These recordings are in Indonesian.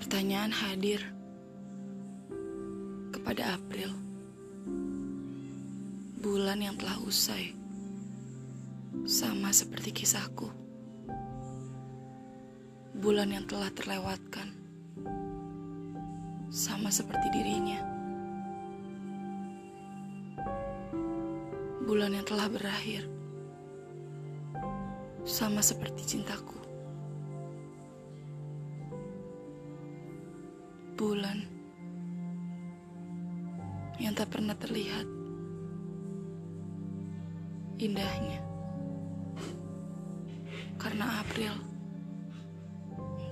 Pertanyaan hadir kepada April, bulan yang telah usai, sama seperti kisahku. Bulan yang telah terlewatkan, sama seperti dirinya. Bulan yang telah berakhir, sama seperti cintaku. Bulan yang tak pernah terlihat indahnya. Karena April,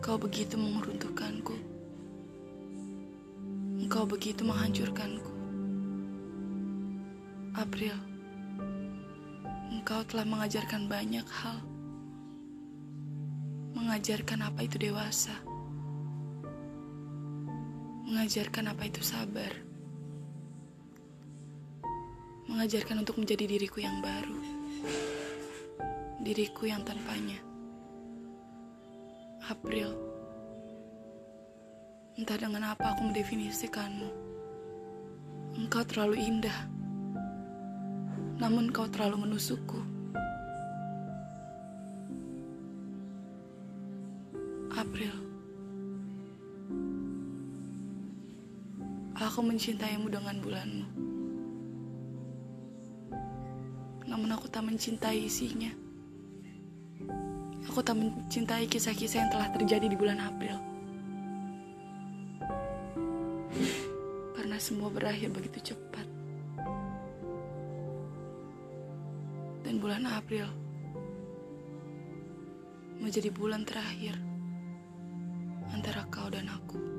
engkau begitu meruntuhkanku. Engkau begitu menghancurkanku. April, engkau telah mengajarkan banyak hal. Mengajarkan apa itu dewasa. Mengajarkan apa itu sabar mengajarkan untuk menjadi diriku yang baru, diriku yang tanpanya. April, entah dengan apa aku mendefinisikanmu. Engkau terlalu indah, namun kau terlalu menusukku. April, aku mencintaimu dengan bulanmu. namun aku tak mencintai isinya. Aku tak mencintai kisah-kisah yang telah terjadi di bulan April. Karena semua berakhir begitu cepat. Dan bulan April menjadi bulan terakhir antara kau dan aku.